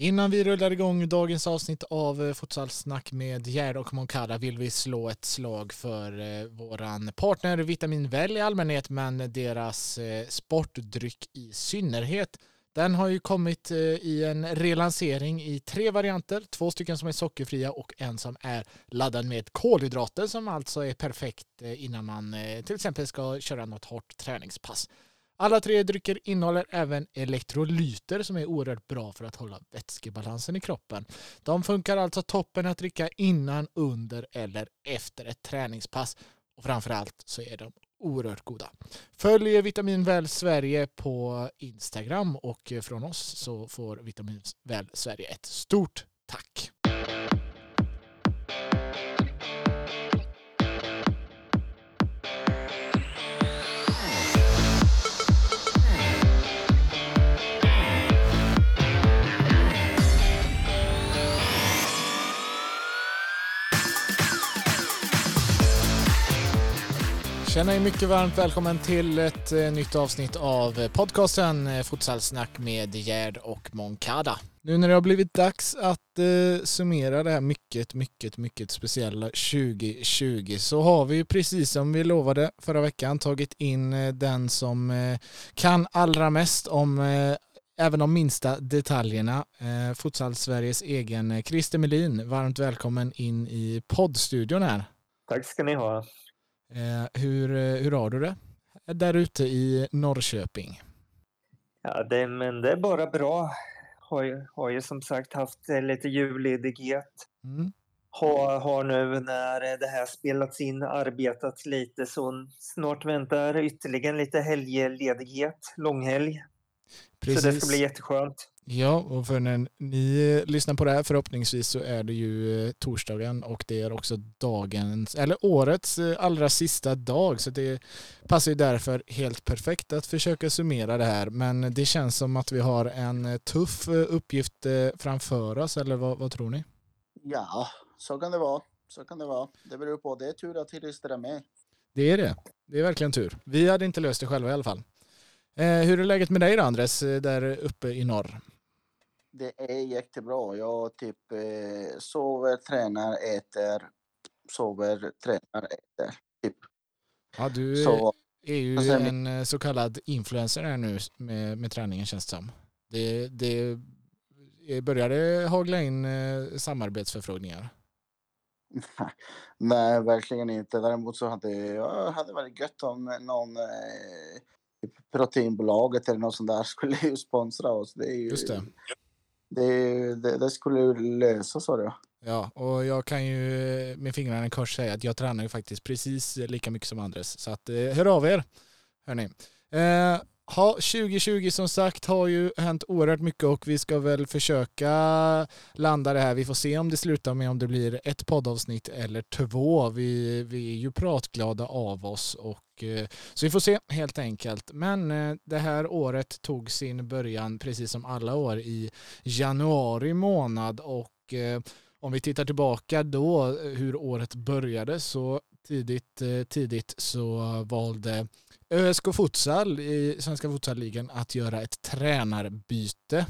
Innan vi rullar igång dagens avsnitt av eh, Futsalsnack med Gerd och Moncada vill vi slå ett slag för eh, våran partner Vitamin Väl i allmänhet men deras eh, sportdryck i synnerhet. Den har ju kommit eh, i en relansering i tre varianter, två stycken som är sockerfria och en som är laddad med kolhydrater som alltså är perfekt innan man till exempel ska köra något hårt träningspass. Alla tre drycker innehåller även elektrolyter som är oerhört bra för att hålla vätskebalansen i kroppen. De funkar alltså toppen att dricka innan, under eller efter ett träningspass. Och framförallt så är de oerhört goda. Följ Vitamin Väl Sverige på Instagram och från oss så får Vitamin Väl Sverige ett stort tack. Känner er mycket varmt välkommen till ett eh, nytt avsnitt av eh, podcasten eh, Futsalsnack med Gerd och Moncada. Nu när det har blivit dags att eh, summera det här mycket, mycket, mycket speciella 2020 så har vi precis som vi lovade förra veckan tagit in eh, den som eh, kan allra mest om eh, även de minsta detaljerna. Eh, Futsal Sveriges egen eh, Christer Melin, varmt välkommen in i poddstudion här. Tack ska ni ha. Eh, hur, eh, hur har du det där ute i Norrköping? Ja, det, men det är bara bra. Har ju, har ju som sagt haft eh, lite julledighet. Mm. Har, har nu när det här spelats in arbetat lite så snart väntar ytterligare lite helgledighet, långhelg. Precis. Så det ska bli jätteskönt. Ja, och för när ni lyssnar på det här förhoppningsvis så är det ju eh, torsdagen och det är också dagens, eller årets eh, allra sista dag så det passar ju därför helt perfekt att försöka summera det här men det känns som att vi har en eh, tuff uppgift framför oss eller vad, vad tror ni? Ja, så kan det vara. Så kan det vara. Det beror på. Det är tur att Hilister är med. Det är det. Det är verkligen tur. Vi hade inte löst det själva i alla fall. Hur är läget med dig då Andres, där uppe i norr? Det är jättebra. Jag typ eh, sover, tränar, äter, sover, tränar, äter. Typ. Ja, du så, är ju sen, en eh, så kallad influencer här nu med, med träningen känns det som. Det, det började hagla in eh, samarbetsförfrågningar. Nej, verkligen inte. Däremot så hade jag hade varit gött om någon eh, typ proteinbolaget eller något sånt där skulle ju sponsra oss. Det är ju, Just det. Det, det, det skulle lösa sa du. Ja, och jag kan ju med fingrarna i kors säga att jag tränar ju faktiskt precis lika mycket som Andres. Så att, eh, hör av er, hörni. Eh, ha, 2020 som sagt har ju hänt oerhört mycket och vi ska väl försöka landa det här. Vi får se om det slutar med om det blir ett poddavsnitt eller två. Vi, vi är ju pratglada av oss och eh, så vi får se helt enkelt. Men eh, det här året tog sin början precis som alla år i januari månad och eh, om vi tittar tillbaka då hur året började så tidigt, tidigt så valde ÖSK Futsal i Svenska Futsalligan att göra ett tränarbyte.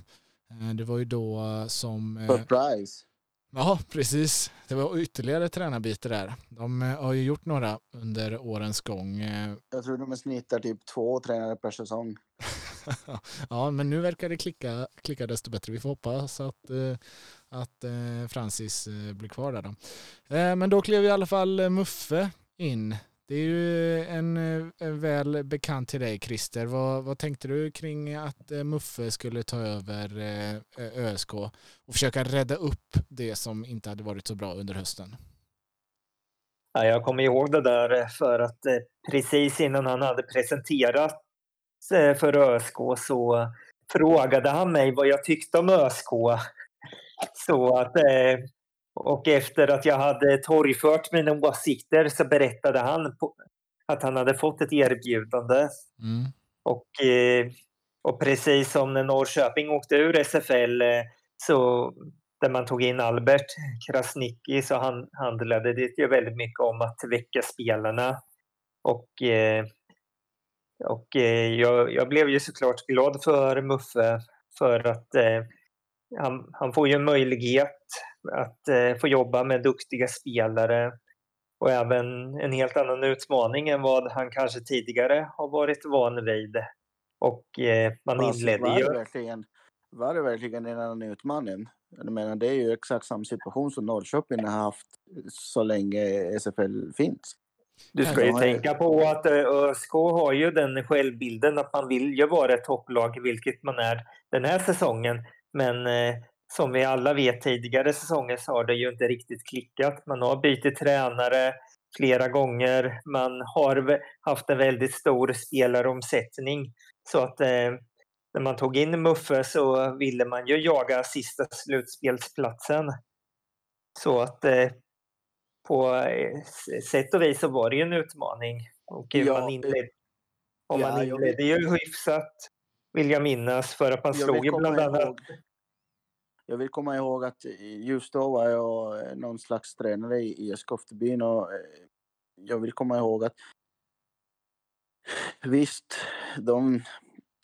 Eh, det var ju då som... Eh, Surprise! Ja, precis. Det var ytterligare tränarbyte där. De eh, har ju gjort några under årens gång. Jag tror de snittar typ två tränare per säsong. ja, men nu verkar det klicka, klicka desto bättre. Vi får hoppas att, att Francis blir kvar där då. Men då klev i alla fall Muffe in det är ju en, en väl bekant till dig Christer. Vad, vad tänkte du kring att eh, Muffe skulle ta över eh, ÖSK och försöka rädda upp det som inte hade varit så bra under hösten? Ja, jag kommer ihåg det där eh, för att eh, precis innan han hade presenterat eh, för ÖSK så frågade han mig vad jag tyckte om ÖSK. Så att och efter att jag hade torgfört mina åsikter så berättade han att han hade fått ett erbjudande. Mm. Och, eh, och precis som när Norrköping åkte ur SFL eh, så där man tog in Albert Krasniqi så han, handlade det ju väldigt mycket om att väcka spelarna. Och, eh, och jag, jag blev ju såklart glad för Muffe för att han, han, får ju en möjlighet att eh, få jobba med duktiga spelare och även en helt annan utmaning än vad han kanske tidigare har varit van vid. Och eh, man alltså, inledde ju... Verkligen, var det verkligen en annan utmaning? Jag menar, det är ju exakt samma situation som Norrköping har haft så länge SFL finns. Du ska ju tänka på att eh, ÖSK har ju den självbilden att man vill ju vara ett topplag, vilket man är den här säsongen. Men eh, som vi alla vet tidigare säsonger så har det ju inte riktigt klickat. Man har bytt tränare flera gånger. Man har haft en väldigt stor spelaromsättning. Så att eh, när man tog in Muffe så ville man ju jaga sista slutspelsplatsen. Så att eh, på eh, sätt och vis så var det ju en utmaning. Och ja, man inledde, och man inledde ju hyfsat, vill jag minnas, för att man slog ju bland annat ihåg, jag vill komma ihåg att just då var jag eh, någon slags tränare i Skoftebyn och eh, jag vill komma ihåg att visst, de,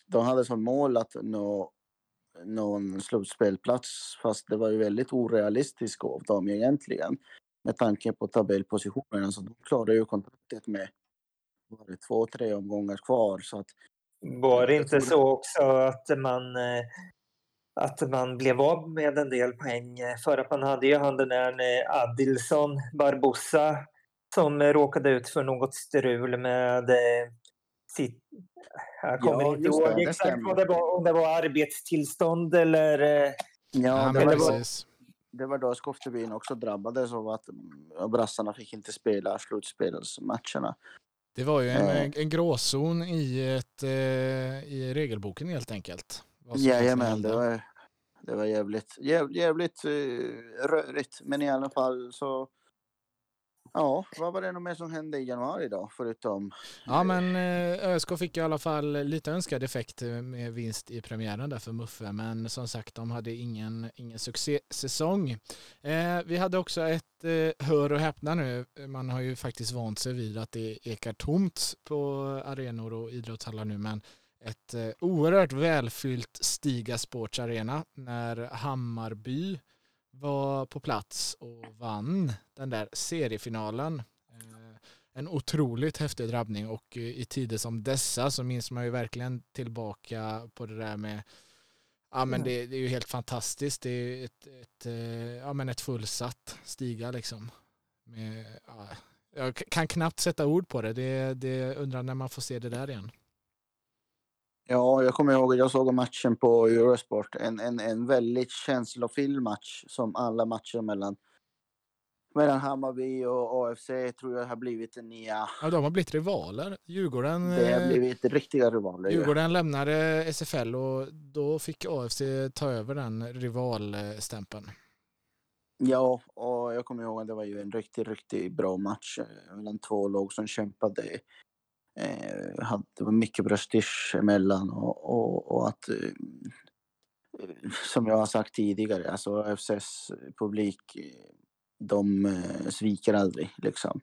de hade som mål att nå någon slutspelplats fast det var ju väldigt orealistiskt av dem egentligen med tanke på tabellpositionen. Så de klarade ju kontraktet med var det två, tre omgångar kvar. Så att, var det inte så också att man eh, att man blev av med en del poäng? För att man hade ju han den där Adilson Barbosa som råkade ut för något strul med eh, sitt... Jag kommer ja, inte ihåg det, exakt vad det var, om det var arbetstillstånd eller... Eh, ja, det, var, var, det var då Skoftebyn också drabbades av att brassarna fick inte spela slutspelsmatcherna. Det var ju en, eh. en gråzon i, ett, i regelboken helt enkelt. Jajamän, det var, det var jävligt, jävligt, jävligt uh, rörigt. Men i alla fall så Ja, vad var det nog mer som hände i januari då, förutom? Ja, men eh, ÖSK fick i alla fall lite önskad effekt eh, med vinst i premiären där för Muffe, men som sagt, de hade ingen, ingen succésäsong. Eh, vi hade också ett, eh, hör och häpna nu, man har ju faktiskt vant sig vid att det ekar tomt på arenor och idrottshallar nu, men ett eh, oerhört välfyllt Stiga Sports Arena när Hammarby var på plats och vann den där seriefinalen. Eh, en otroligt häftig drabbning och i tider som dessa så minns man ju verkligen tillbaka på det där med Ja men det, det är ju helt fantastiskt. Det är ett, ett, eh, ja, men ett fullsatt stiga liksom. Med, ja, jag kan knappt sätta ord på det. det. Det undrar när man får se det där igen. Ja, jag kommer ihåg att jag såg matchen på Eurosport. En, en, en väldigt känslofylld match som alla matcher mellan, mellan Hammarby och AFC tror jag har blivit en nya... Ja, de har blivit rivaler. Djurgården... Det har blivit riktiga rivaler. Djurgården ja. lämnade SFL och då fick AFC ta över den rivalstämpeln. Ja, och jag kommer ihåg att det var ju en riktigt, riktigt bra match eh, mellan två lag som kämpade eh, det var mycket prestige emellan och, och, och att eh, som jag har sagt tidigare, alltså AFCs publik, de eh, sviker aldrig liksom.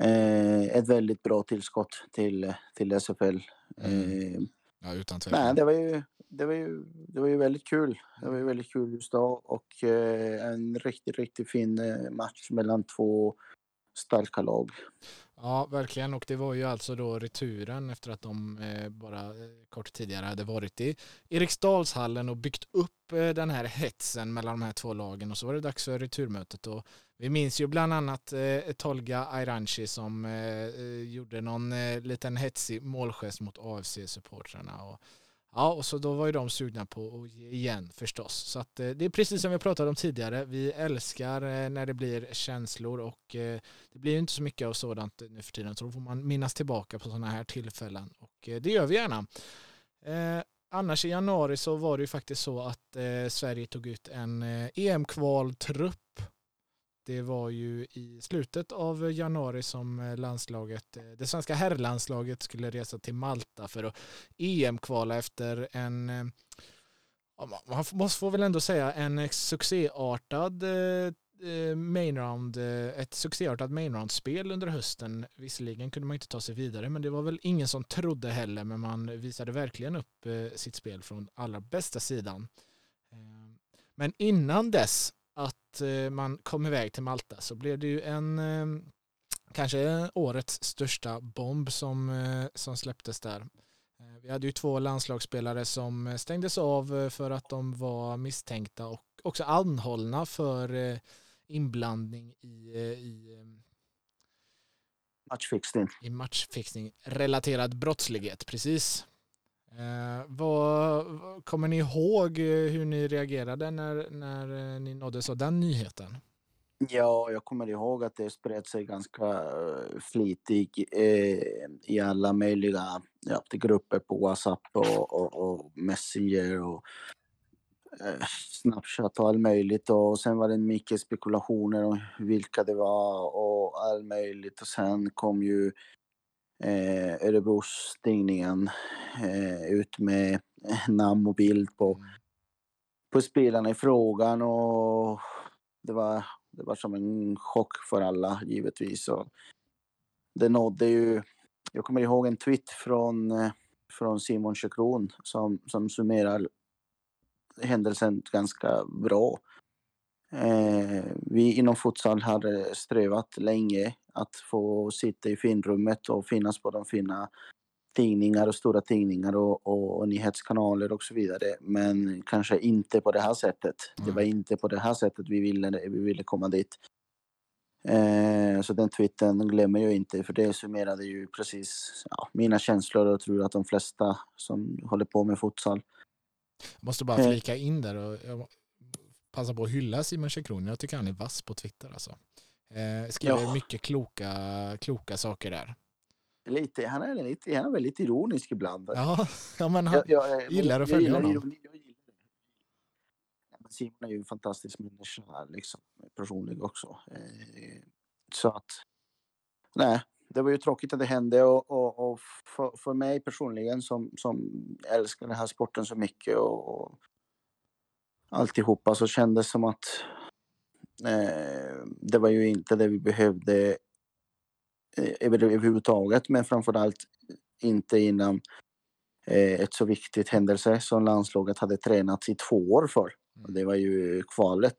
Eh, ett väldigt bra tillskott till, till SFL. Mm. Eh, ja, utan tvekan. Nej, det var ju, det var ju, det var ju väldigt kul. Det var ju väldigt kul just då och eh, en riktigt, riktigt fin eh, match mellan två starka lag. Ja, verkligen. Och det var ju alltså då returen efter att de eh, bara eh, kort tidigare hade varit i Eriksdalshallen och byggt upp eh, den här hetsen mellan de här två lagen. Och så var det dags för returmötet. Och vi minns ju bland annat eh, Tolga Ayranchi som eh, gjorde någon liten hetsig målgest mot AFC-supportrarna och Ja, och så då var ju de sugna på att ge igen förstås. Så att eh, det är precis som vi pratade om tidigare. Vi älskar eh, när det blir känslor och eh, det blir ju inte så mycket av sådant nu för tiden. Så då får man minnas tillbaka på sådana här tillfällen och det gör vi gärna. Annars i januari så var det ju faktiskt så att Sverige tog ut en EM-kvaltrupp det var ju i slutet av januari som eh, landslaget, eh, det svenska herrlandslaget skulle resa till Malta för att EM-kvala efter en, eh, man måste få väl ändå säga en succéartad main round, ett succéartat main round-spel under hösten. Visserligen kunde man inte ta sig vidare, men det var väl ingen som trodde heller, men man visade verkligen upp sitt spel från allra bästa sidan. Men innan dess att eh, man kom iväg till Malta så blev det ju en eh, kanske årets största bomb som, eh, som släpptes där. Vi hade ju två landslagsspelare som stängdes av för att de var misstänkta och också anhållna för inblandning i, i matchfixning. I matchfixning relaterad brottslighet, precis. Eh, vad, kommer ni ihåg eh, hur ni reagerade när, när eh, ni nåddes av den nyheten? Ja, jag kommer ihåg att det spred sig ganska eh, flitigt eh, i alla möjliga ja, grupper på Whatsapp och, och, och Messenger och eh, Snapchat och allt möjligt. Och sen var det mycket spekulationer om vilka det var och allt möjligt. Och sen kom ju eh, Örebrostidningen eh, ut med namn och bild på, mm. på spelarna i frågan och det var, det var som en chock för alla givetvis. Och det nådde ju, jag kommer ihåg en tweet från, eh, från Simon Chekron som, som summerar händelsen ganska bra. Eh, vi inom futsal har strävat länge att få sitta i finrummet och finnas på de fina tidningar och stora tidningar och, och, och, nyhetskanaler och så vidare. Men kanske inte på det här sättet. Mm. Det var inte på det här sättet vi ville, vi ville komma dit. Eh, så den tweeten glömmer jag inte för det summerade ju precis ja, mina känslor och tror att de flesta som håller på med futsal. Jag måste bara eh. flika in där och passa på att hylla Simon Chekron. Jag tycker han är vass på Twitter alltså. Eh, skriver ja. mycket kloka, kloka saker där. Lite, han är lite, han är väldigt ironisk ibland. Ja, ja men han jag, jag, gillar att följa honom. Ironi, jag gillar det. Simon är ju en fantastisk människa, liksom, personlig också. Eh, så att, nej, det var ju tråkigt att det hände och, och, och för, för, mig personligen som, som älskar den här sporten så mycket och, och alltihopa så kändes som att eh, det var ju inte det vi behövde eh, överhuvudtaget men framförallt inte innan eh, ett så viktigt händelse som landslaget hade tränat i två år för. Mm. Det var ju kvalet.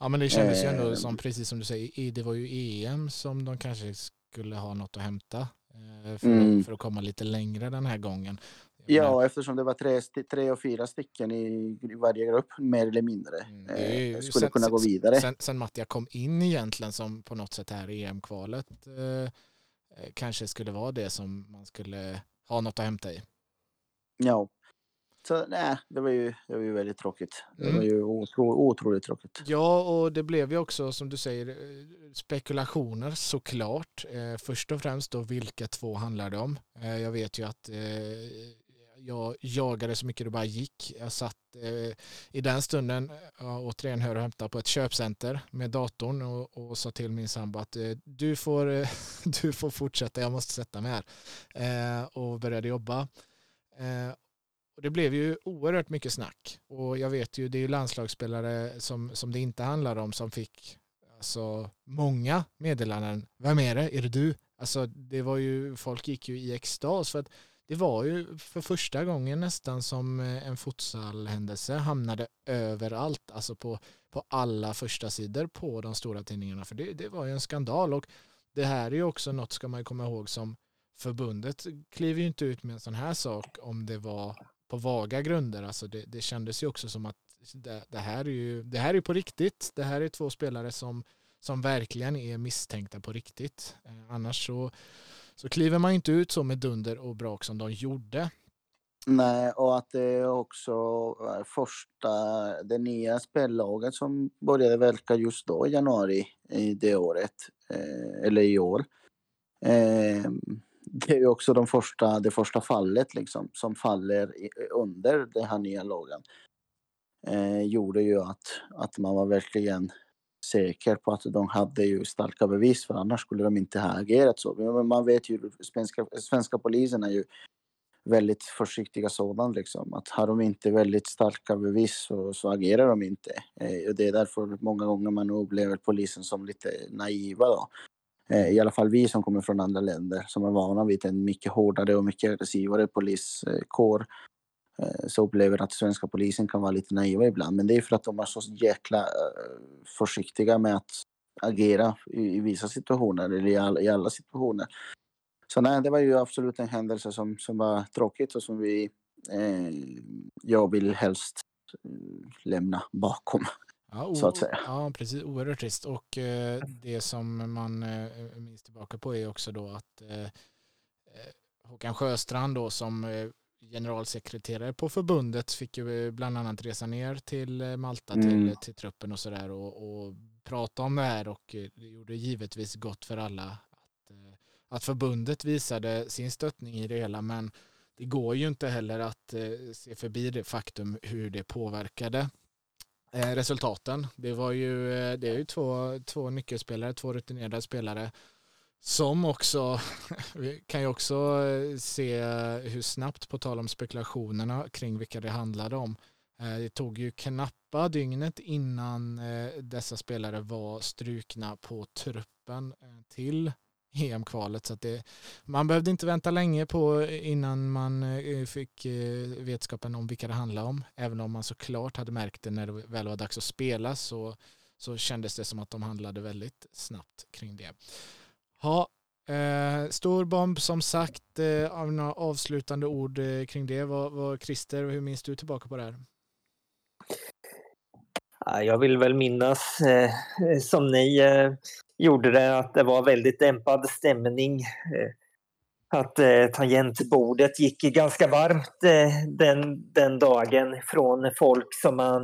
Ja men det kändes ju ändå eh, som, precis som du säger, det var ju EM som de kanske skulle ha något att hämta eh, för, mm. för, att komma lite längre den här gången. Ja, men... eftersom det var tre, tre och fyra stycken i, i varje grupp, mer eller mindre, mm, eh, skulle sen, kunna gå vidare. Sen, sen Mattia kom in egentligen som på något sätt här i EM-kvalet eh, eh, kanske skulle vara det som man skulle ha något att hämta i. Ja, så nej, det var ju, det var ju väldigt tråkigt. Det mm. var ju otro, otroligt tråkigt. Ja, och det blev ju också som du säger eh, spekulationer såklart. Eh, först och främst då vilka två handlar det om? Eh, jag vet ju att eh, jag jagade så mycket det bara gick. Jag satt eh, i den stunden, eh, ja, återigen hör och hämta på ett köpcenter med datorn och, och sa till min sambo att eh, du, får, eh, du får fortsätta, jag måste sätta mig här. Eh, och började jobba. Eh, och det blev ju oerhört mycket snack. Och jag vet ju, det är ju landslagsspelare som, som det inte handlar om som fick alltså, många meddelanden. Vem är det? Är det du? Alltså det var ju, folk gick ju i extas för att det var ju för första gången nästan som eh, en futsalhändelse hamnade överallt, alltså på, på alla första sidor på de stora tidningarna. För det, det var ju en skandal och det här är ju också något ska man ju komma ihåg som förbundet kliver ju inte ut med en sån här sak om det var på vaga grunder. Alltså det, det kändes ju också som att det, det, här är ju det här är på riktigt. Det här är två spelare som, som verkligen är misstänkta på riktigt. Eh, annars så så kliver man inte ut så med dunder och brak som de gjorde. Nej, och att det är också första, det nya spellaget som började verka just då i januari i det året, eh, eller i år. Eh, det är också de första, det första fallet liksom, som faller under den här nya lagen. Eh, gjorde ju att, att man var verkligen säker på att de hade ju starka bevis för annars skulle de inte ha agerat så. Men man vet ju, svenska, svenska polisen är ju väldigt försiktiga sådan liksom. Att har de inte väldigt starka bevis så, så agerar de inte. Eh, och det är därför många gånger man upplever polisen som lite naiva då. Eh, I alla fall vi som kommer från andra länder som är vana vid en mycket hårdare och mycket aggressivare poliskår eh, så upplever att svenska polisen kan vara lite naiva ibland. Men det är för att de är så jäkla eh, försiktiga med att agera i, vissa situationer, eller i, all, i alla situationer. Så nej, det var ju absolut en händelse som, som var tråkigt och som vi, eh, jag vill helst eh, lämna bakom. Ja, så att säga. ja precis. Oerhört trist. Och eh, det som man eh, minns tillbaka på är också då att eh, Håkan Sjöstrand då som generalsekreterare på förbundet fick ju bland annat resa ner till eh, Malta mm. till, till truppen och sådär och, och prata om det här och det gjorde givetvis gott för alla att, att förbundet visade sin stöttning i det hela men det går ju inte heller att se förbi det faktum hur det påverkade Eh, resultaten. Det var ju, eh, det är ju två, två nyckelspelare, två rutinerade spelare som också, vi kan ju också eh, se eh, hur snabbt, på tal om spekulationerna kring vilka det handlade om, eh, det tog ju knappa dygnet innan dessa spelare var strukna på truppen till EM-kvalet. Så det, man behövde inte vänta länge på innan man fick vetskapen om vilka det handlade om. Även om man såklart hade märkt det när det väl var dags att spela så, så kändes det som att de handlade väldigt snabbt kring det. Ja, eh, stor bomb som sagt. Eh, några avslutande ord eh, kring det. Vad, vad, Christer, hur minns du tillbaka på det här? Jag vill väl minnas eh, som ni eh, gjorde det att det var väldigt dämpad stämning. Eh, att eh, tangentbordet gick ganska varmt eh, den, den dagen från folk som man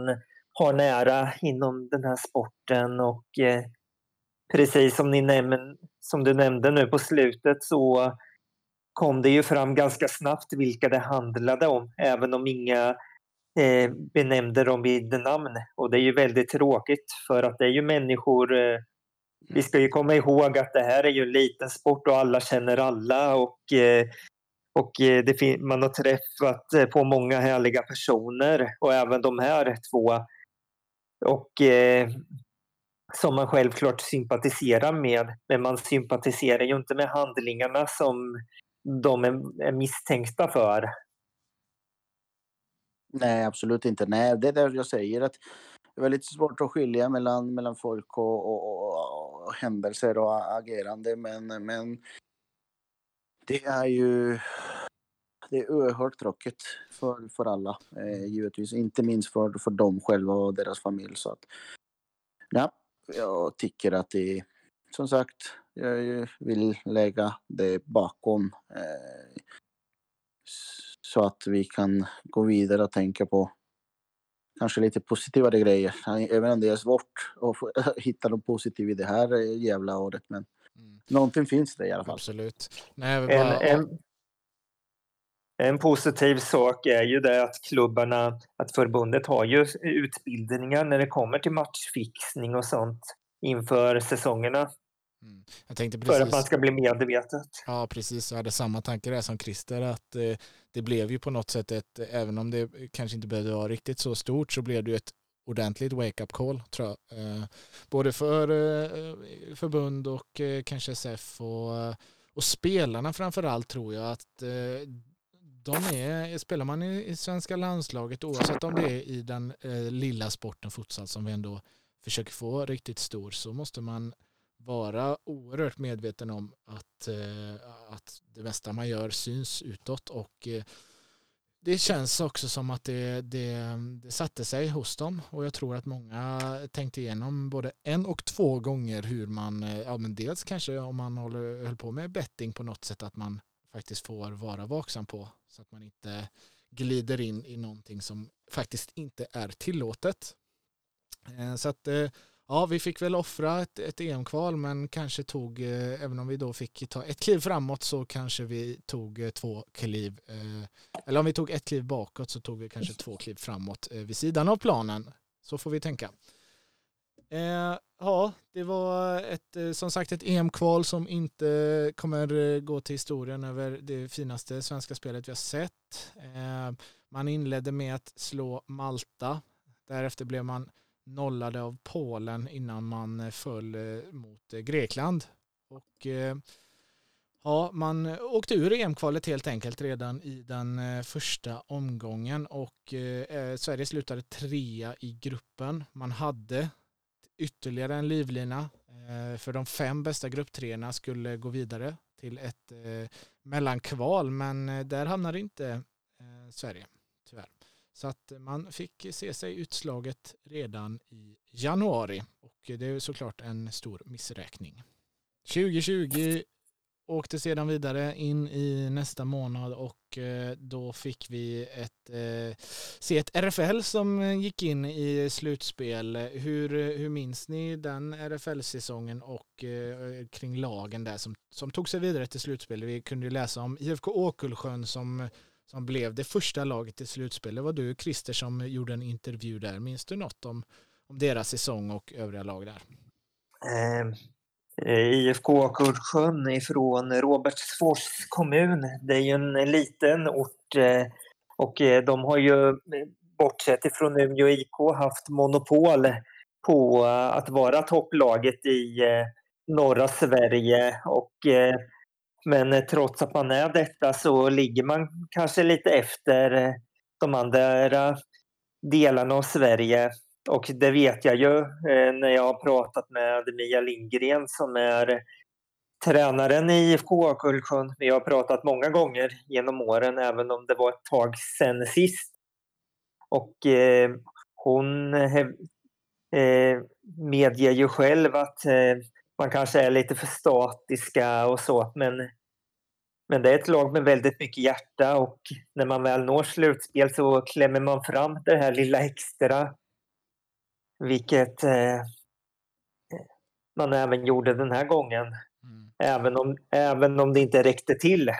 har nära inom den här sporten och eh, precis som, ni näm som du nämnde nu på slutet så kom det ju fram ganska snabbt vilka det handlade om även om inga eh, benämnde dem vid namn. Och det är ju väldigt tråkigt för att det är ju människor eh, vi ska ju komma ihåg att det här är ju en liten sport och alla känner alla och, eh, och eh, det man har träffat eh, på många härliga personer och även de här två. Och eh, som man självklart sympatiserar med. Men man sympatiserar ju inte med handlingarna som de är misstänkta för. Nej, absolut inte. Nej, det är det jag säger att det är väldigt svårt att skilja mellan, mellan folk och, och, och, och händelser och agerande. Men, men det är ju det är oerhört tråkigt för, för alla, eh, givetvis. Inte minst för, för dem själva och deras familj. Så att, ja, jag tycker att det som sagt, jag vill lägga det bakom eh, så att vi kan gå vidare och tänka på kanske lite positivare grejer. Även om det är svårt att hitta något positivt i det här jävla året. Men mm. någonting finns det i alla fall. Absolut. Nej, bara... en, en, en, positiv sak är ju det att klubbarna, att förbundet har ju utbildningar när det kommer till matchfixning och sånt inför säsongerna. Mm. Jag tänkte precis, för att man ska bli medvetet. Ja, precis. Jag hade samma tanke där som Christer, att eh, det blev ju på något sätt ett, även om det kanske inte behövde vara riktigt så stort, så blev det ju ett ordentligt wake-up call, tror jag. Eh, både för eh, förbund och kanske SF och, och spelarna framför allt tror jag att de är, spelar man i, i svenska landslaget, oavsett om det är i den eh, lilla sporten futsal som vi ändå försöker få riktigt stor, så måste man vara oerhört medveten om att, eh, att det mesta man gör syns utåt. Och eh, det känns också som att det, det, det satte sig hos dem. Och jag tror att många tänkte igenom både en och två gånger hur man, eh, ja men dels kanske om man håller, höll på med betting på något sätt att man faktiskt får vara vaksam på så att man inte glider in i någonting som faktiskt inte är tillåtet. Eh, så att eh, ja, vi fick väl offra ett, ett EM-kval men kanske tog, eh, även om vi då fick ta ett kliv framåt så kanske vi tog två kliv, eller om vi tog ett kliv bakåt så tog vi kanske två kliv framåt vid sidan av planen. Så får vi tänka. Eh, ja, det var ett, eh, som sagt ett EM-kval som inte kommer eh, gå till historien över det finaste svenska spelet vi har sett. Eh, man inledde med att slå Malta. Därefter blev man nollade av Polen innan man föll mot Grekland. Och Ja, man åkte ur EM-kvalet helt enkelt redan i den eh, första omgången och eh, Sverige slutade trea i gruppen. Man hade ytterligare en livlina eh, för de fem bästa grupptreorna skulle gå vidare till ett eh, mellankval men eh, där hamnade inte Sverige tyvärr. Så att man fick se sig utslaget redan i januari och det är såklart en stor missräkning. 2020 åkte sedan vidare in i nästa månad och eh, då fick vi ett, eh, se ett RFL som eh, gick in i slutspel. Hur, hur minns ni den RFL-säsongen och kring lagen där som, som tog sig vidare till slutspel? Vi kunde ju läsa om IFK Åkullsjön som, som blev det första laget i slutspel. Det var du, Christer, som gjorde en intervju där. Minns du något om, om deras säsong och övriga lag där? Um Eh, IFK Kurdsjön ifrån Robertsfors kommun. Det är ju en liten ort eh, och eh, de har ju bortsett ifrån Umeå IK haft monopol på att vara topplaget i norra Sverige och men trots att man är detta så ligger man kanske lite efter de andra delarna av Sverige. Och det vet jag ju eh, när jag har pratat med Mia Lindgren som är tränaren i IFK Kullsjön. Vi har pratat många gånger genom åren, även om det var ett tag sedan sist. Och eh, hon eh, medger ju själv att eh, man kanske är lite för statiska och så, men, men det är ett lag med väldigt mycket hjärta och när man väl når slutspel så klämmer man fram det här lilla extra vilket eh, man även gjorde den här gången. Mm. Även, om, även om det inte räckte till.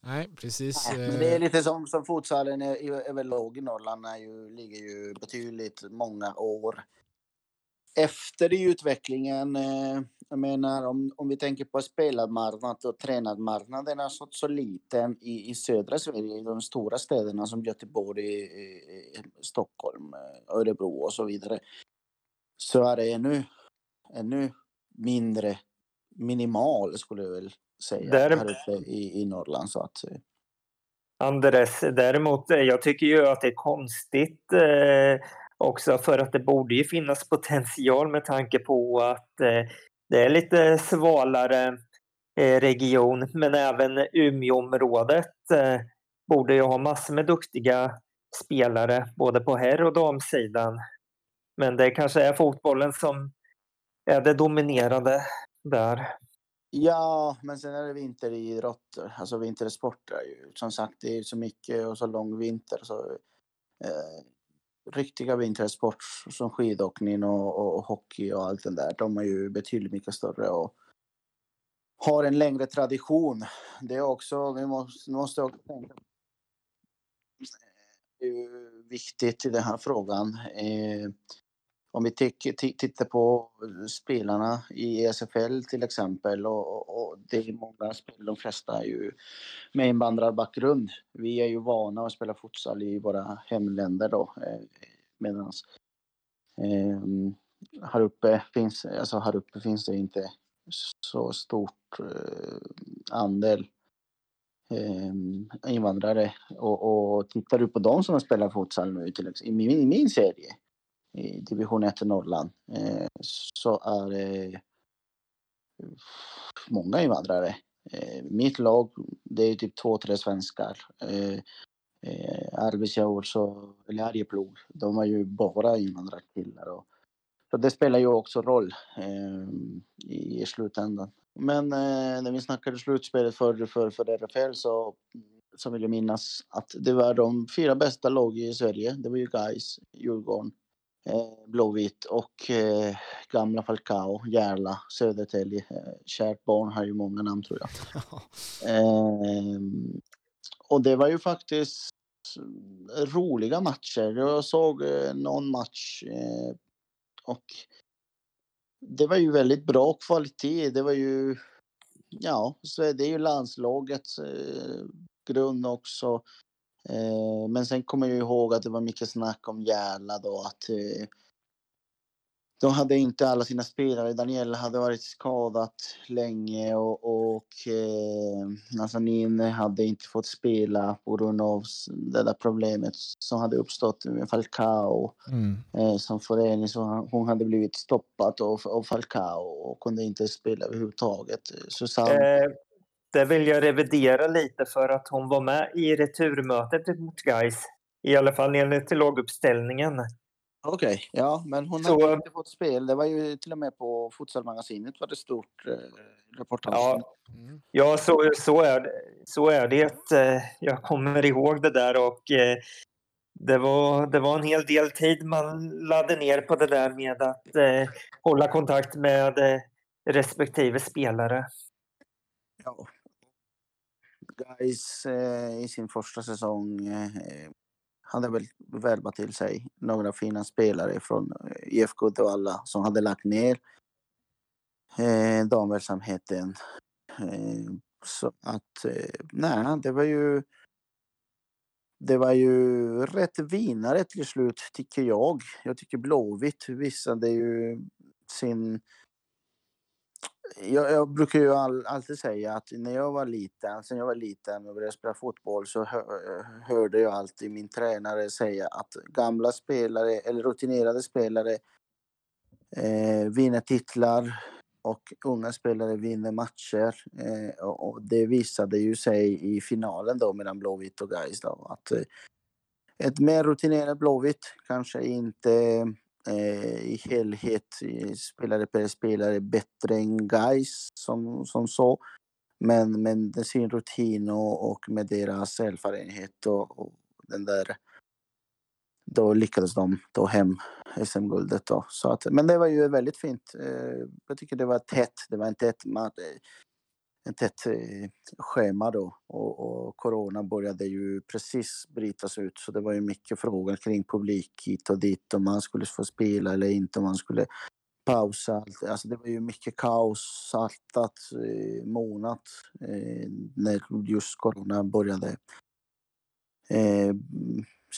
Nej, precis. Nej, det är eh, lite som, som futsalen överlag i Norrland är ju, ligger ju betydligt många år efter i utvecklingen. Eh, jag menar om, om vi tänker på spelarmarknad och tränarmarknaden är så, så liten i, i södra Sverige, i de stora städerna som Göteborg, i, i Stockholm, Örebro och så vidare. Så är det ännu, ännu mindre, minimal skulle jag väl säga, Där... här uppe i, i Norrland. Så att. Andres, däremot, jag tycker ju att det är konstigt eh, också för att det borde ju finnas potential med tanke på att eh, det är lite svalare eh, region men även Umeåområdet eh, borde ju ha massor med duktiga spelare både på herr och damsidan. Men det kanske är fotbollen som är det dominerande där. Ja, men sen är det vinteridrotter, alltså vintersporter. Som sagt, det är så mycket och så lång vinter. Så, eh, riktiga vintersport som skidåkning och, och, och, hockey och allt det där, de är ju betydligt mycket större och har en längre tradition. Det är också, vi måste, måste också tänka eh, det är viktigt i den här frågan. Eh, om vi tittar på spelarna i ESFL till exempel och, och, det är många spel, de flesta är ju med invandrarbakgrund. Vi är ju vana att spela futsal i våra hemländer då. Eh, medans Medan eh, här, uppe finns, alltså här uppe finns det inte så stort eh, andel eh, invandrare. Och, och tittar du på de som spelar futsal nu till exempel, i min, i min serie i division 1 i Norrland eh, så är det många invandrare. Eh, mitt lag, det är typ två, tre svenskar. Eh, eh, Arvidsjaur så, eller Arjeplog, de är ju bara invandrarkillar. Och, så det spelar ju också roll eh, i, i slutändan. Men eh, när vi snackade slutspelet för, för, för RFL så, så vill jag minnas att det var de fyra bästa lag i Sverige. Det var ju Gais, Djurgården, eh, Blåvitt och eh, gamla Falcao, Järla, Södertälje. Eh, kärt barn har ju många namn tror jag. eh, och det var ju faktiskt roliga matcher. Jag såg eh, någon match och det var ju väldigt bra kvalitet. Det var ju, ja, så det är ju landslagets grund också. Men sen kommer jag ihåg att det var mycket snack om Järla då att de hade inte alla sina spelare. Daniel hade varit skadat länge och, och eh, Nazanin hade inte fått spela på grund av det där problemet som hade uppstått med Falcao. Mm. Eh, som förening så hon hade blivit stoppad av, av Falcao och kunde inte spela överhuvudtaget. Susanne... Eh, det vill jag revidera lite för att hon var med i returmötet mot Guys. I alla fall enligt laguppställningen. Okej, okay, ja, men hon så, har inte fått spel. Det var ju till och med på Futsalmagasinet var det stort eh, reportage. Ja, mm. ja så, så, är det, så är det. Eh, jag kommer ihåg det där och eh, det var, det var en hel del tid man laddade ner på det där med att eh, hålla kontakt med eh, respektive spelare. Ja. Guys eh, i sin första säsong eh, hade väl värvat till sig några fina spelare från eh, IFK Uddevalla som hade lagt ner eh, damverksamheten. Eh, så att, eh, nej, det var ju det var ju rätt vinnare till slut, tycker jag. Jag tycker Blåvitt visade ju sin jag, jag, brukar ju all, alltid säga att när jag var liten, sen jag var liten och började spela fotboll så hör, hörde jag alltid min tränare säga att gamla spelare eller rutinerade spelare eh, vinner titlar och unga spelare vinner matcher. Eh, och, och, det visade ju sig i finalen då mellan Blåvitt och Gais då att eh, ett mer rutinerat Blåvitt kanske inte eh, Eh, i helhet spelare per spelare bättre än guys som, som så. Men, med sin rutin och, och med deras erfarenhet och, och, den där då lyckades de ta hem SM-guldet. Så att, men det var ju väldigt fint. Eh, jag tycker det var tätt. Det var inte ett, ett tätt schema då och, och, corona började ju precis brytas ut så det var ju mycket frågor kring publik hit och dit om man skulle få spela eller inte om man skulle pausa. Alltså det var ju mycket kaos saltat eh, månad eh, när just corona började eh,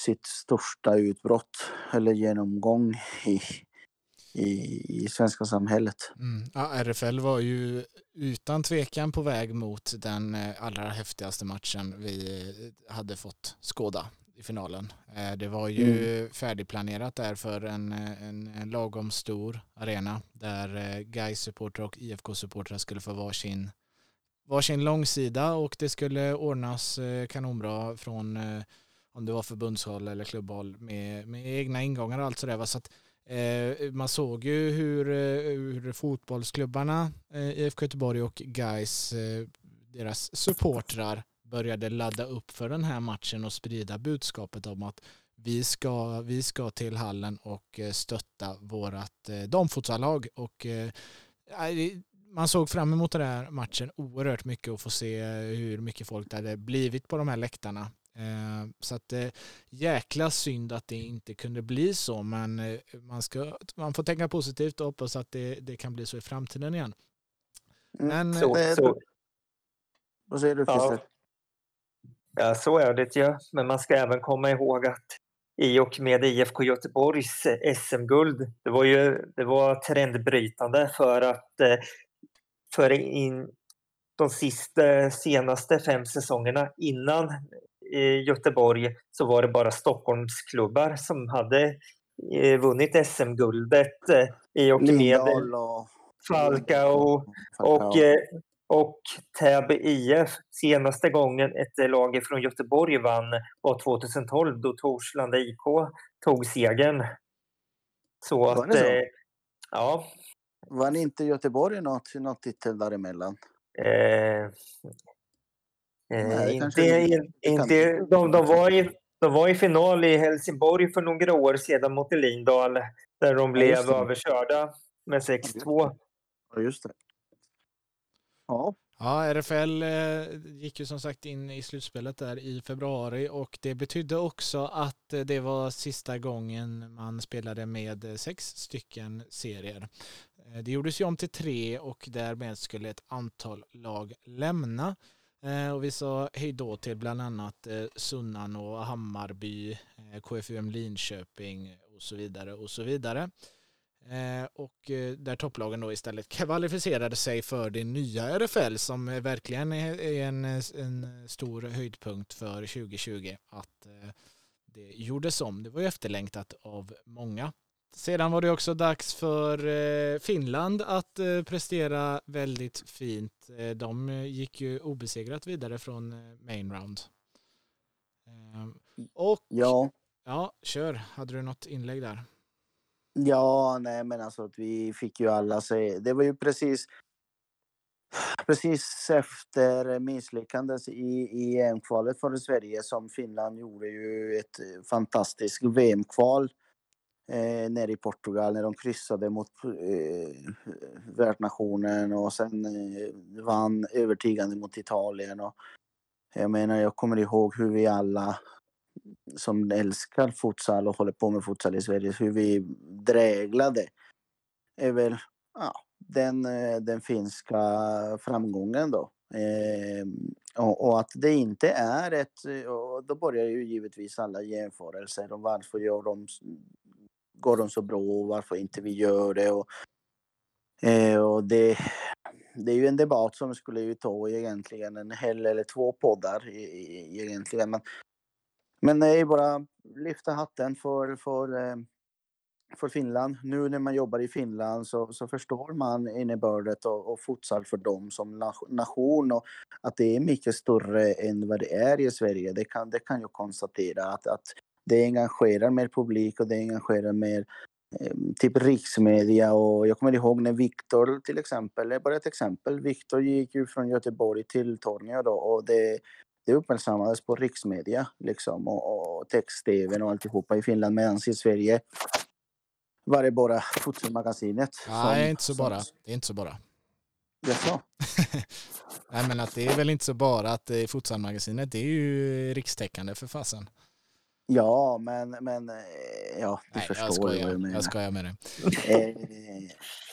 sitt största utbrott eller genomgång i, i, i svenska samhället. Mm. Ja, RFL var ju utan tvekan på väg mot den eh, allra häftigaste matchen vi eh, hade fått skåda i finalen. Eh, det var ju mm. färdigplanerat där för en, en, en lagom stor arena där gais supportrar och IFK-supportrar skulle få varsin, varsin långsida och det skulle ordnas kanonbra från om det var förbundshåll eller klubbhåll med, med egna ingångar och allt sådär. Så att Eh, man såg ju hur, eh, hur fotbollsklubbarna eh, IFK Göteborg och Guys eh, deras supportrar började ladda upp för den här matchen och sprida budskapet om att vi ska, vi ska till hallen och eh, stötta vårt eh, damfotbollslag och man såg fram emot den här matchen oerhört mycket och få se hur mycket folk det hade blivit på de här läktarna. Eh, så att det jäkla synd att det inte kunde bli så, men eh, man, ska, man får tänka positivt och hoppas att det, det kan bli så i framtiden igen. Mm, men, så, det, så. Vad säger du Christer? Ja. ja, så är det ju. Men man ska även komma ihåg att i och med IFK Göteborgs eh, SM-guld, det var ju det var trendbrytande för att för in, de sista, senaste fem säsongerna innan i Göteborg så var det bara Stockholmsklubbar som hade eh, vunnit SM-guldet eh, i och med och... Falcao och, och, eh, och Täby IF. Senaste gången ett lag från Göteborg vann var 2012 då Torslanda IK tog segern. Så att, så? ja. Vann inte Göteborg något, något titel däremellan? Eh, Nej, inte, inte, de, de, var i, de var i final i Helsingborg för några år sedan mot Lindal där de blev ja, överkörda med 6-2. Ja, just det. Ja. Ja, RFL eh, gick ju som sagt in i slutspelet där i februari och det betydde också att det var sista gången man spelade med sex stycken serier. Eh, det gjordes ju om till tre och därmed skulle ett antal lag lämna. Eh, och vi sa hej då till bland annat eh, Sunnan och Hammarby, eh, KFUM Linköping och så vidare och så vidare. Och där topplagen då istället kvalificerade sig för det nya RFL som verkligen är en, en stor höjdpunkt för 2020 att det gjordes om. Det var ju efterlängtat av många. Sedan var det också dags för Finland att prestera väldigt fint. De gick ju obesegrat vidare från main round. Och ja, ja kör. Hade du något inlägg där? Ja, nej men alltså vi fick ju alla se. Det var ju precis precis efter misslyckandet i, i EM-kvalet för Sverige som Finland gjorde ju ett fantastiskt VM-kval eh, nere i Portugal när de kryssade mot eh, värdnationen och sen eh, vann övertygande mot Italien. Och jag menar, jag kommer ihåg hur vi alla som älskar futsal och håller på med futsal i Sverige, hur vi dräglade är väl ja, den, eh, den finska framgången då. Eh, och, och, att det inte är ett... Och då börjar ju givetvis alla jämförelser om varför gör de, går de så bra och varför inte vi gör det. Och, eh, och det, det är ju en debatt som skulle ju ta egentligen en hel eller två poddar egentligen. Men men det är bara lyfta hatten för, för, eh, för Finland. Nu när man jobbar i Finland så, så förstår man innebördet och, och futsal för dem som nation och att det är mycket större än vad det är i Sverige. Det kan, det kan jag konstatera att, att det engagerar mer publik och det engagerar mer eh, typ riksmedia och jag kommer ihåg när Viktor till exempel, det är bara ett exempel, Viktor gick ju från Göteborg till Tornio då och det det uppmärksammades på riksmedia liksom och, och text-tv och alltihopa i Finland medan i Sverige var det bara Fotbollmagasinet. Nej, som, inte så bara. Det är inte så bara. Jaså? Nej, men att det är väl inte så bara att det är Futsalmagasinet, det är ju rikstäckande för fasen. Ja, men, men eh, ja, du Nej, förstår jag skojar, vad jag menar. Jag skojar med det. Eh,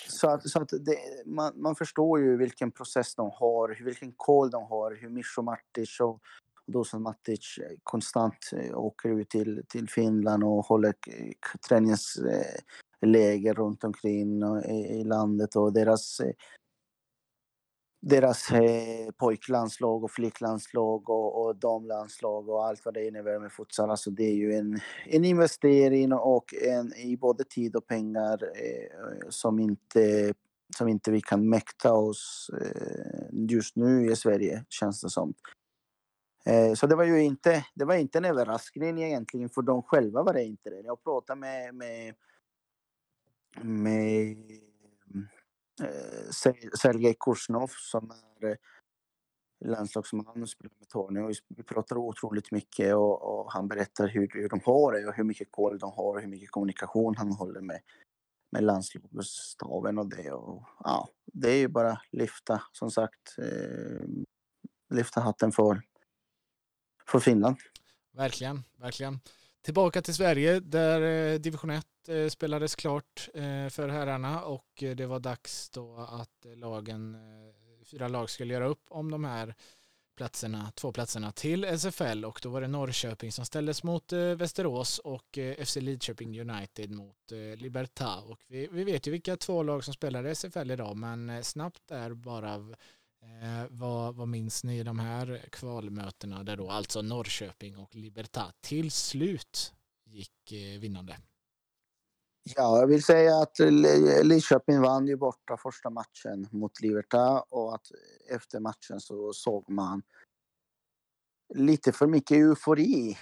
så att, så att det, man, man förstår ju vilken process de har, vilken koll de har, hur Mischo Matic och Dusan Matic konstant eh, åker ut till, till Finland och håller träningsläger runt omkring i landet och deras deras eh, pojklandslag och flicklandslag och, och damlandslag och allt vad det innebär med futsal. Alltså det är ju en, en investering och en, i både tid och pengar eh, som, inte, som inte vi kan mäkta oss eh, just nu i Sverige, känns det som. Eh, så det var ju inte, det var inte en överraskning egentligen för dem själva var det inte det. Jag pratade med, med, med Sergej Kursnov som är eh, landslagsman och spelar med Tornio. Vi pratar otroligt mycket och, och, han berättar hur, hur de har det och hur mycket koll de har och hur mycket kommunikation han håller med, med landslagsstaben och det. Och, ja, det är ju bara lyfta, som sagt, eh, lyfta hatten för, för Finland. Verkligen, verkligen. Tillbaka till Sverige där eh, division 1 eh, spelades klart eh, för herrarna. Och det var dags då att lagen, fyra lag skulle göra upp om de här platserna, två platserna till SFL och då var det Norrköping som ställdes mot Västerås och FC Lidköping United mot Libertad. Och vi, vi vet ju vilka två lag som spelar i SFL idag men snabbt är bara Eh, vad, vad minns ni de här kvalmötena där då alltså Norrköping och Libertad till slut gick eh, vinnande? Ja, jag vill säga att Lidköping vann ju borta första matchen mot Libertad och att efter matchen så såg man lite för mycket eufori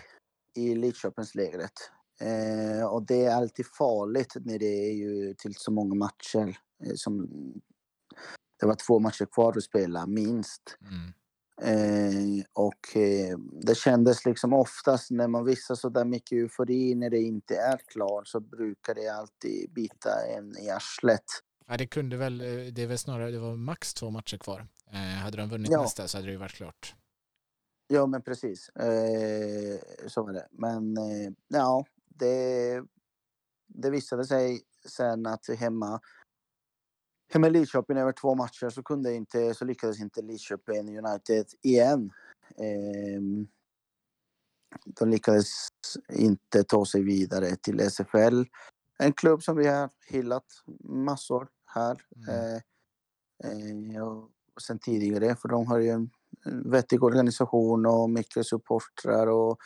i Lidköpingslägret. Eh, och det är alltid farligt när det är ju till så många matcher eh, som det var två matcher kvar att spela, minst. Mm. Eh, och eh, det kändes liksom oftast när man visar så där mycket eufori när det inte är klart så brukar det alltid bita en i arslet. Ja, det kunde väl, eh, det är väl snarare, det var max två matcher kvar. Eh, hade de vunnit ja. nästa så hade det ju varit klart. Ja, men precis. Eh, så var det. Men eh, ja, det, det visade sig sen att hemma hemma i Lidköping över två matcher så, kunde inte, så lyckades inte Lidköping United igen. Eh, de lyckades inte ta sig vidare till SFL. en klubb som vi har hyllat massor här. Mm. Eh, eh, och sen tidigare, för de har ju en vettig organisation och mycket supportrar och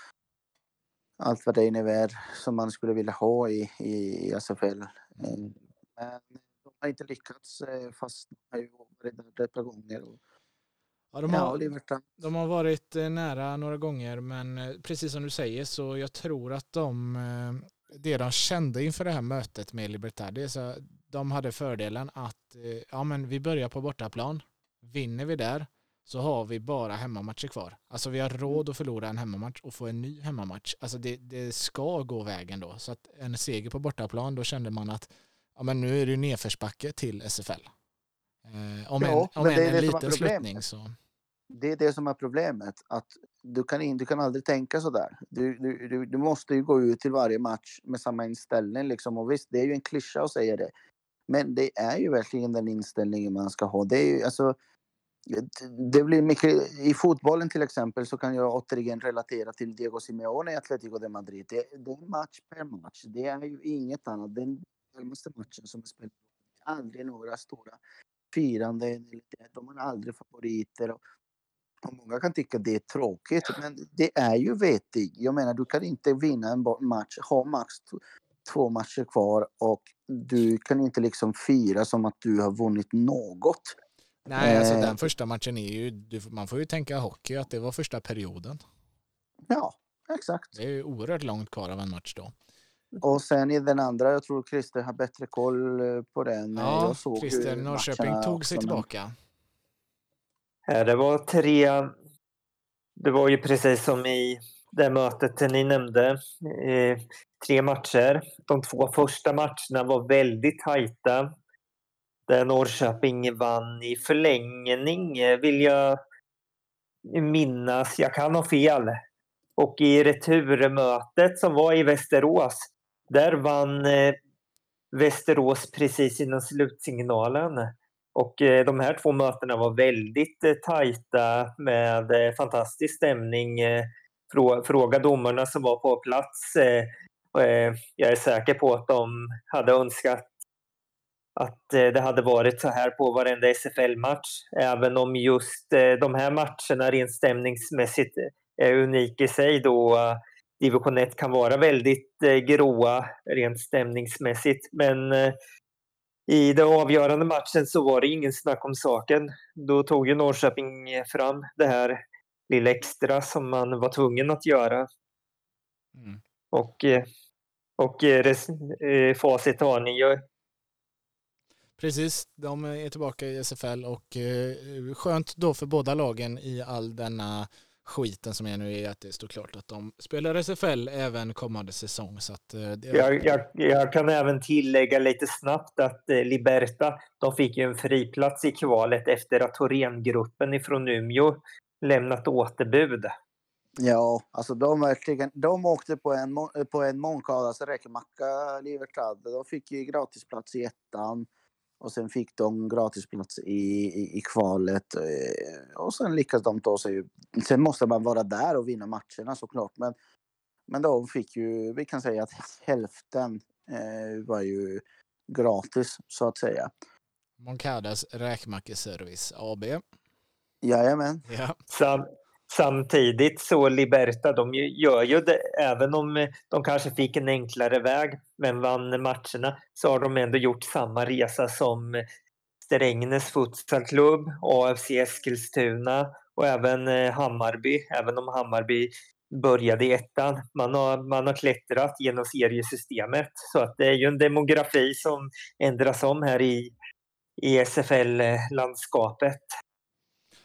allt vad det innebär som man skulle vilja ha i, i SFL. Eh, Men har inte lyckats eh, fast de har ju varit där ett par gånger. Och, Ja, de, har, de har varit eh, nära några gånger men eh, precis som du säger så jag tror att de, eh, det de kände inför det här mötet med Libertad, så de hade fördelen att ja, men vi börjar på bortaplan. Vinner vi där så har vi bara hemmamatcher kvar. Alltså vi har råd att förlora en hemmamatch och få en ny hemmamatch. Alltså det, det ska gå vägen då. Så att en seger på bortaplan, då kände man att ja, men nu är det ju nedförsbacke till SFL. Eh, om Ja, en, om men en, en liten sluttning så. Det är det som är problemet. Att du, kan in, du kan aldrig tänka så där. Du, du, du, du måste ju gå ut till varje match med samma inställning. Liksom. Och visst, det är ju en klyscha att säga det. Men det är ju verkligen den inställningen man ska ha. Det är ju, alltså, det blir mycket, I fotbollen till exempel så kan jag återigen relatera till Diego Simeone i Atletico de Madrid. Det, det är match per match. Det är ju inget annat. Den närmaste matchen som är spelad. Aldrig några stora firanden. De har aldrig favoriter. Och, och många kan tycka det är tråkigt, men det är ju vettigt. Jag menar, du kan inte vinna en match, ha max två matcher kvar och du kan inte liksom fira som att du har vunnit något. Nej, alltså Eh, den första matchen är ju, man får ju tänka hockey att det var första perioden. Ja, exakt. Det är ju oerhört långt kvar av en match då. Och sen i den andra, jag tror Christer har bättre koll eh, på den. Eh, Ja, jag såg Christer Norrköping tog sig tillbaka. Ja, Det var tre... Det var ju precis som i det mötet ni nämnde. Eh, tre matcher. De två första matcherna var väldigt tajta. Där Norrköping vann i förlängning, eh, vill jag minnas. Jag kan ha fel. Och i returmötet som var i Västerås, där vann eh, Västerås precis innan slutsignalen. Och eh, de här två mötena var väldigt eh, tajta med eh, fantastisk stämning. Eh, frå fråga domarna som var på plats. Eh, och, eh, jag är säker på att de hade önskat att eh, det hade varit så här på varenda SFL-match. Även om just eh, de här matcherna rent stämningsmässigt eh, är unik i sig då eh, division 1 kan vara väldigt eh, gråa rent stämningsmässigt. Men eh, i den avgörande matchen så var det ingen snack om saken. Då tog ju Norrköping fram det här lilla extra som man var tvungen att göra. Mm. Och, eh, och eh, res, eh, facit har ni ju. Precis, de är tillbaka i SFL och skönt då för båda lagen i all denna skiten som är nu är att det står klart att de spelar SFL även kommande säsong. Så att, eh, det, Jag, jag, jag kan även tillägga lite snabbt att eh, Liberta, de fick ju en friplats i kvalet efter att Thorengruppen ifrån Umeå lämnat återbud. Ja, alltså de verkligen, de åkte på en, på en Moncadas räkmacka, Livertad. De fick ju gratisplats i ettan och sen fick de gratisplats i, i, i kvalet. eh, Och sen lyckades de ta sig... Sen måste man vara där och vinna matcherna såklart. Men, men de fick ju, vi kan säga att hälften eh, var ju gratis så att säga. Moncadas räkmackeservice AB. Jajamän. Ja. Sam, samtidigt så Liberta, de gör ju det, även om de kanske fick en enklare väg men vann matcherna, så har de ändå gjort samma resa som Strängnäs futsalklubb, AFC Eskilstuna och även eh, Hammarby, även om Hammarby började i ettan. Man har, man har klättrat genom seriesystemet så att det är ju en demografi som ändras om här i, i SFL-landskapet.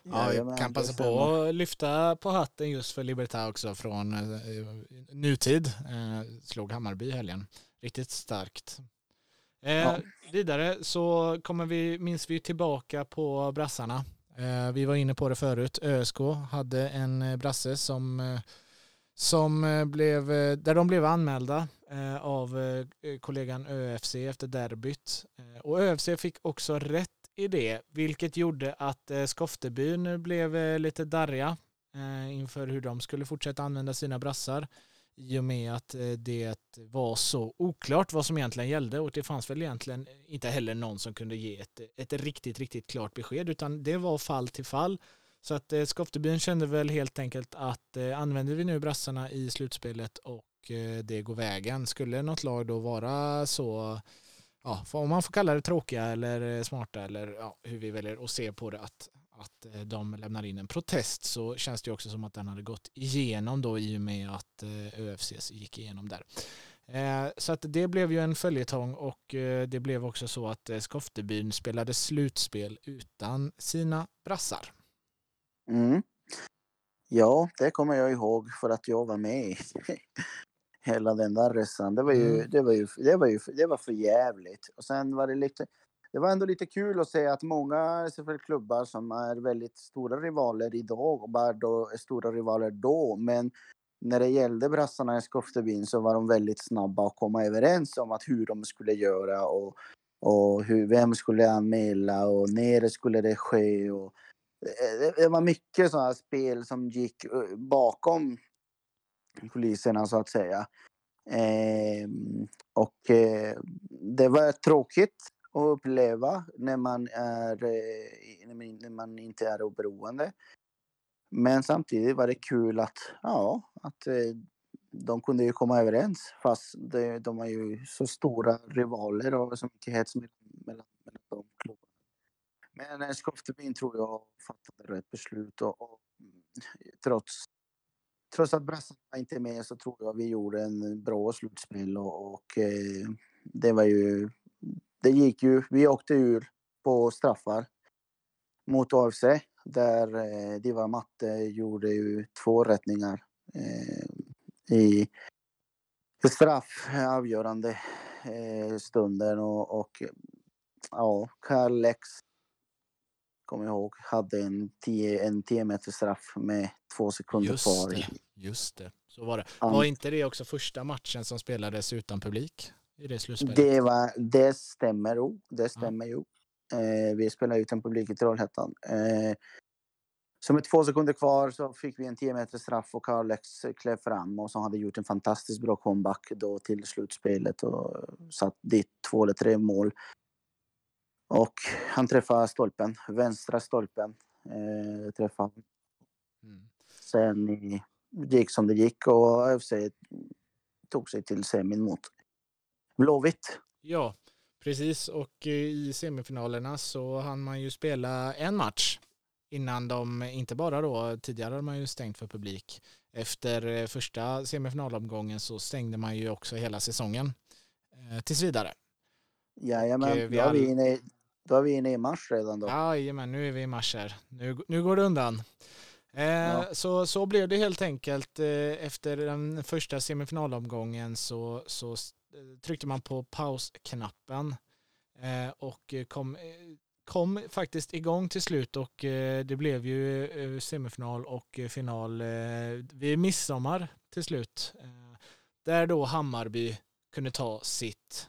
Ja, jag kan passa på att lyfta på hatten just för Libertad också från eh, nutid. Eh, slog Hammarby i helgen. Riktigt starkt. Eh, Ja. Vidare så kommer vi, minns vi tillbaka på brassarna. Eh, vi var inne på det förut. ÖSK hade en eh, brasse som, eh, som eh, blev, där de blev anmälda eh, av kollegan ÖFC efter derbyt. Och ÖFC fick också rätt i det, vilket gjorde att Skoftebyn blev lite darriga inför hur de skulle fortsätta använda sina brassar i och med att eh, det var så oklart vad som egentligen gällde och det fanns väl egentligen inte heller någon som kunde ge ett, ett riktigt, riktigt klart besked utan det var fall till fall. Så att eh, Skoftebyn kände väl helt enkelt att eh, använder vi nu brassarna i slutspelet och det går vägen, skulle något lag då vara så ja, om man får kalla det tråkiga eller smarta eller ja, hur vi väljer att se på det, att, att eh, de lämnar in en protest så känns det också som att den hade gått igenom då i och med att eh, ÖFCs gick igenom där. Eh, så att det blev ju en följetong och det blev också så att Skoftebyn spelade slutspel utan sina brassar. Mm. Ja, det kommer jag ihåg för att jag var med hela den där resan. Det var ju, mm. det var ju, det var ju, det var för jävligt. Och sen var det lite, det var ändå lite kul att se att många SFL-klubbar som är väldigt stora rivaler idag och bara då är stora rivaler då, men när det gällde brassarna i Skoftebyn så var de väldigt snabba att komma överens om att hur de skulle göra och, och hur, vem skulle anmäla och när skulle det ske. Och, eh, det, det var mycket sådana spel som gick eh, bakom kulisserna så att säga. Eh, och eh, det var tråkigt att uppleva när man, är, eh, när man inte är oberoende. Men samtidigt var det kul att, ja, att eh, de kunde ju komma överens fast det, de var ju så stora rivaler och så mycket hets mellan, mellan, mellan de klubbarna. Men eh, Skoftebyn tror jag fattade rätt beslut och, och mm, trots trots att brassarna inte är med så tror jag vi gjorde en bra slutspel och, och det var ju, det gick ju, vi åkte ur på straffar mot AFC där eh, Diva Matte gjorde ju två rättningar eh, i straff avgörande eh, stunden och, och ja, Karl Lex kommer jag ihåg, hade en 10 en tio meters straff med två sekunder just kvar. Det, just det, så var det. Um, var inte det också första matchen som spelades utan publik i det slutspelet? Det, var, det stämmer, jo. Det stämmer ja. ju. Eh, vi spelade utan publik i Trollhättan. Eh, så med två sekunder kvar så fick vi en 10 meters straff och Karlex klev fram och som hade gjort en fantastiskt bra comeback då till slutspelet och satt dit två eller tre mål. Och han träffade stolpen, vänstra stolpen. Eh, träffade. Mm. Sen gick som det gick och AFC tog sig till semin mot Blåvitt. Ja, precis. Och i semifinalerna så hann man ju spela en match innan de, inte bara då, tidigare hade man ju stängt för publik. Efter första semifinalomgången så stängde man ju också hela säsongen eh, tills vidare. Jajamän, då, all... vi inne, då är vi inne i mars redan då. Jajamän, nu är vi i mars här. Nu, nu går det undan. Eh, ja. så, så blev det helt enkelt. Eh, efter den första semifinalomgången så, så Eh, tryckte man på pausknappen eh, och eh, kom, kom faktiskt igång till slut och det blev ju semifinal och final vid midsommar till slut. Där då Hammarby kunde ta sitt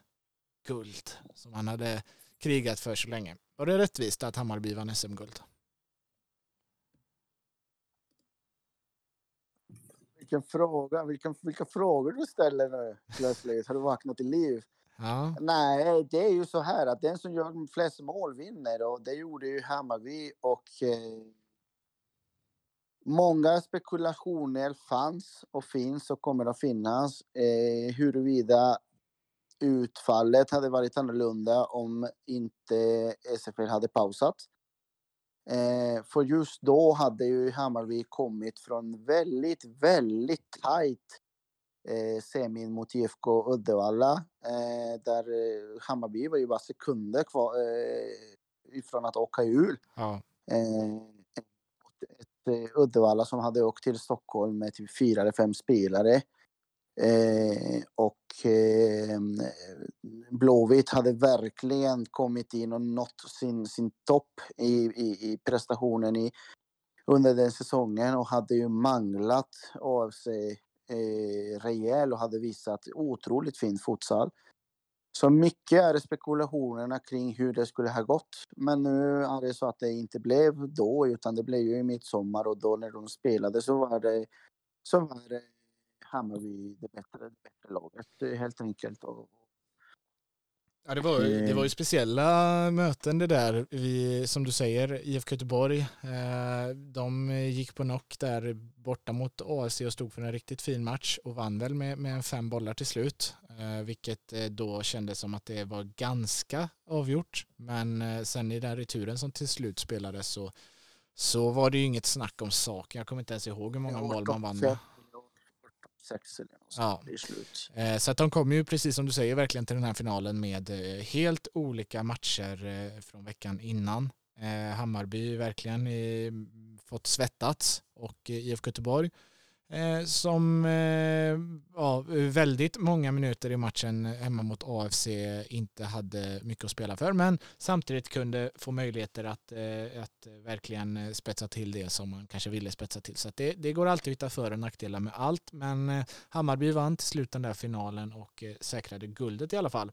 guld som han hade krigat för så länge. Var det rättvist att Hammarby vann SM-guld? Vilken fråga, vilka, vilka frågor du ställer nu plötsligt. Har du vaknat till liv? Ja. Nej, det är ju så här att den som gör flest mål vinner och det gjorde ju Hammarby och eh, Många spekulationer fanns och finns och kommer att finnas eh, huruvida utfallet hade varit annorlunda om inte SFL hade pausat. Eh, för just då hade ju Hammarby kommit från väldigt, väldigt tajt eh, semin mot IFK Uddevalla. Eh, där eh, Hammarby var ju bara sekunder kvar eh, ifrån att åka ur. Ja. Eh, ett, Uddevalla som hade åkt till Stockholm med typ fyra eller fem spelare. Eh, och eh, Blåvitt hade verkligen kommit in och nått sin, sin topp i, i, i prestationen i, under den säsongen och hade ju manglat AFC eh, rejäl och hade visat otroligt fin futsal. Så mycket är spekulationerna kring hur det skulle ha gått. Men nu är det så att det inte blev då utan det blev ju i midsommar och då när de spelade så var det, så var det Hammarby det bättre, det bättre laget helt enkelt. Och, Ja, det, var, det var ju speciella möten det där. Vi, som du säger, IFK Göteborg, eh, de gick på knock där borta mot AFC och stod för en riktigt fin match och vann väl med, med fem bollar till slut, eh, vilket eh, då kändes som att det var ganska avgjort. Men eh, sen i den returen som till slut spelades så, så var det ju inget snack om saken. Jag kommer inte ens ihåg hur många mål man vann med sex eller något ja. i slut. Eh, så att de kommer ju precis som du säger verkligen till den här finalen med eh, helt olika matcher eh, från veckan innan. Hammarby verkligen fått svettats och IFK Göteborg Eh, som eh, ja, väldigt många minuter i matchen hemma mot AFC inte hade mycket att spela för men samtidigt kunde få möjligheter att, eh, att verkligen spetsa till det som man kanske ville spetsa till. Så det, det går alltid att hitta för och nackdelar med allt men eh, Hammarby vann till slut den där finalen och eh, säkrade guldet i alla fall.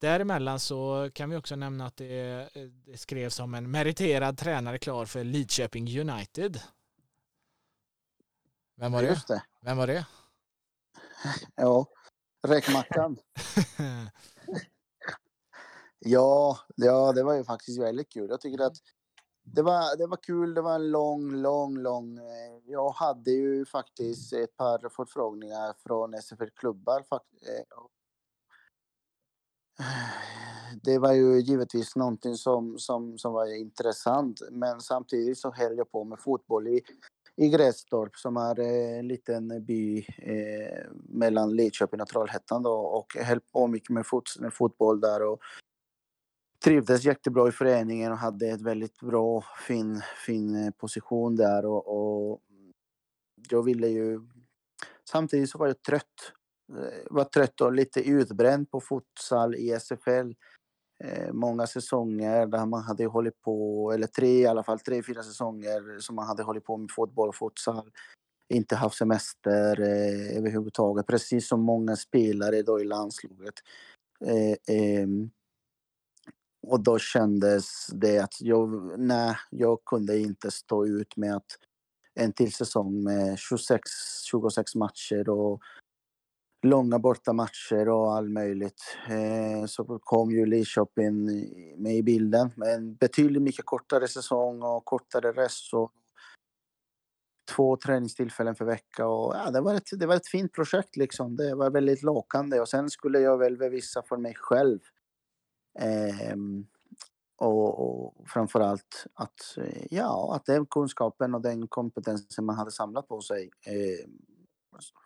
Däremellan så kan vi också nämna att det, det skrevs om en meriterad tränare klar för Lidköping United vem var det? Just det. Vem var det? ja, räkmackan. ja, ja, det var ju faktiskt väldigt kul. Jag tycker att det var, det var kul. Det var en lång, lång, lång... Eh, jag hade ju faktiskt ett par förfrågningar från SFL-klubbar. Eh, det var ju givetvis någonting som, som, som var intressant, men samtidigt så höll jag på med fotboll i i Grästorp som är eh, en liten by eh, mellan Lidköping och Trollhättan då, och höll på mycket med, fot med fotboll där och trivdes jättebra i föreningen och hade ett väldigt bra, fin, fin eh, position där och, och jag ville ju... Samtidigt så var jag trött. Eh, var trött och lite utbränd på futsal i SFL eh, Eh, många säsonger där man hade hållit på, eller tre i alla fall, tre, fyra säsonger som man hade hållit på med fotboll och futsal. Inte haft semester eh, överhuvudtaget, precis som många spelare då i landslaget. Eh, eh, och då kändes det att jag, nej, jag kunde inte stå ut med att en till säsong med 26, 26 matcher och långa bortamatcher och allt möjligt. Eh, så kom ju Lidköping med i bilden. med en betydligt mycket kortare säsong och kortare resor. Två träningstillfällen för vecka och ja, det, var ett, det var ett fint projekt liksom. Det var väldigt lockande och sen skulle jag väl bevisa för mig själv. Eh, och, och framförallt att, ja, att den kunskapen och den kompetensen man hade samlat på sig eh,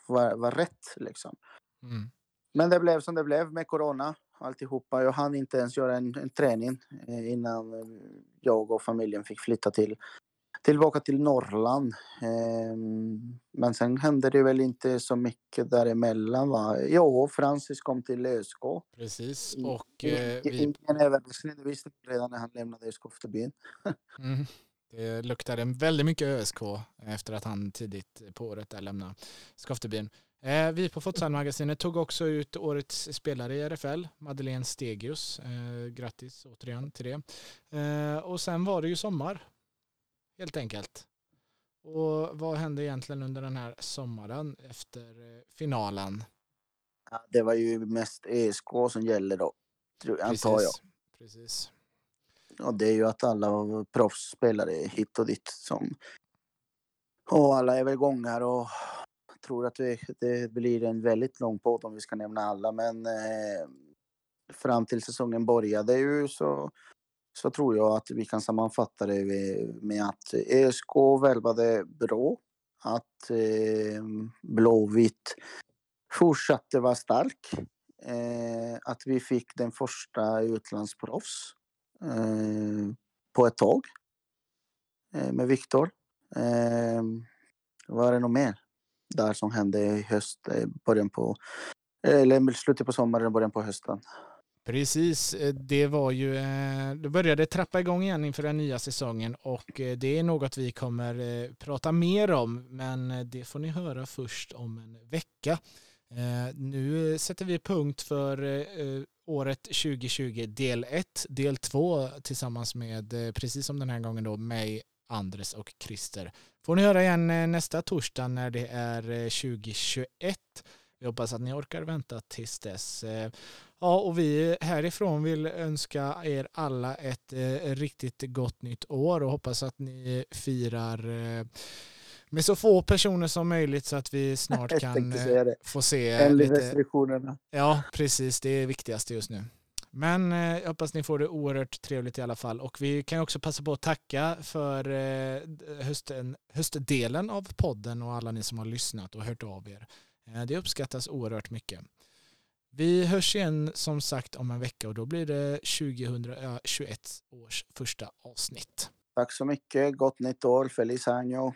var, var rätt. Liksom. Mm. Men det blev som det blev med corona alltihopa. Jag hann inte ens göra en, en träning eh, innan eh, jag och familjen fick flytta till tillbaka till Norrland. Eh, men sen hände det väl inte så mycket däremellan va? Jo, Francis kom till ÖSK. Precis. Och eh, vi... Ingen överraskning, det visste redan när han lämnade Skoftebyn. mm. Det luktade väldigt mycket ÖSK efter att han tidigt på året där lämnade Skoftebyn. Eh, vi på Fotsalmagasinet tog också ut årets spelare i RFL, Madeleine Stegius. Eh, grattis återigen till det. Eh, och sen var det ju sommar, helt enkelt. Och vad hände egentligen under den här sommaren efter finalen? Ja, det var ju mest ESK som gäller då, antar jag. Precis. Och det är ju att alla proffsspelare hit och dit som... Och alla är väl gångar och tror att det, det blir en väldigt lång podd om vi ska nämna alla men eh, fram till säsongen började ju så, så tror jag att vi kan sammanfatta det med att ÖSK värvade bra. Att eh, Blåvitt fortsatte vara stark. Eh, att vi fick den första utlandsproffs eh, på ett tag eh, med Viktor. Eh, vad är det nog mer där som hände i höst, eh, början på, eh, eller slutet på sommaren, början på hösten? Precis, eh, det var ju, det började trappa igång igen inför den nya säsongen och det är något vi kommer prata mer om men det får ni höra först om en vecka. Eh, nu sätter vi punkt för eh, året 2020 del 1, del 2 tillsammans med, eh, precis som den här gången då, mig Andres och Christer. Får ni höra igen nästa torsdag när det är 2021. Vi hoppas att ni orkar vänta tills dess. Ja, och vi härifrån vill önska er alla ett riktigt gott nytt år och hoppas att ni firar med så få personer som möjligt så att vi snart kan få se lite... restriktionerna. Ja, precis. Det är viktigast just nu. Men eh, jag hoppas ni får det oerhört trevligt i alla fall. Och vi kan också passa på att tacka för eh, hösten, höstdelen av podden och alla ni som har lyssnat och hört av er. Eh, det uppskattas oerhört mycket. Vi hörs igen som sagt om en vecka och då blir det 2021 års första avsnitt. Tack så mycket. Gott nytt år. Feliz año.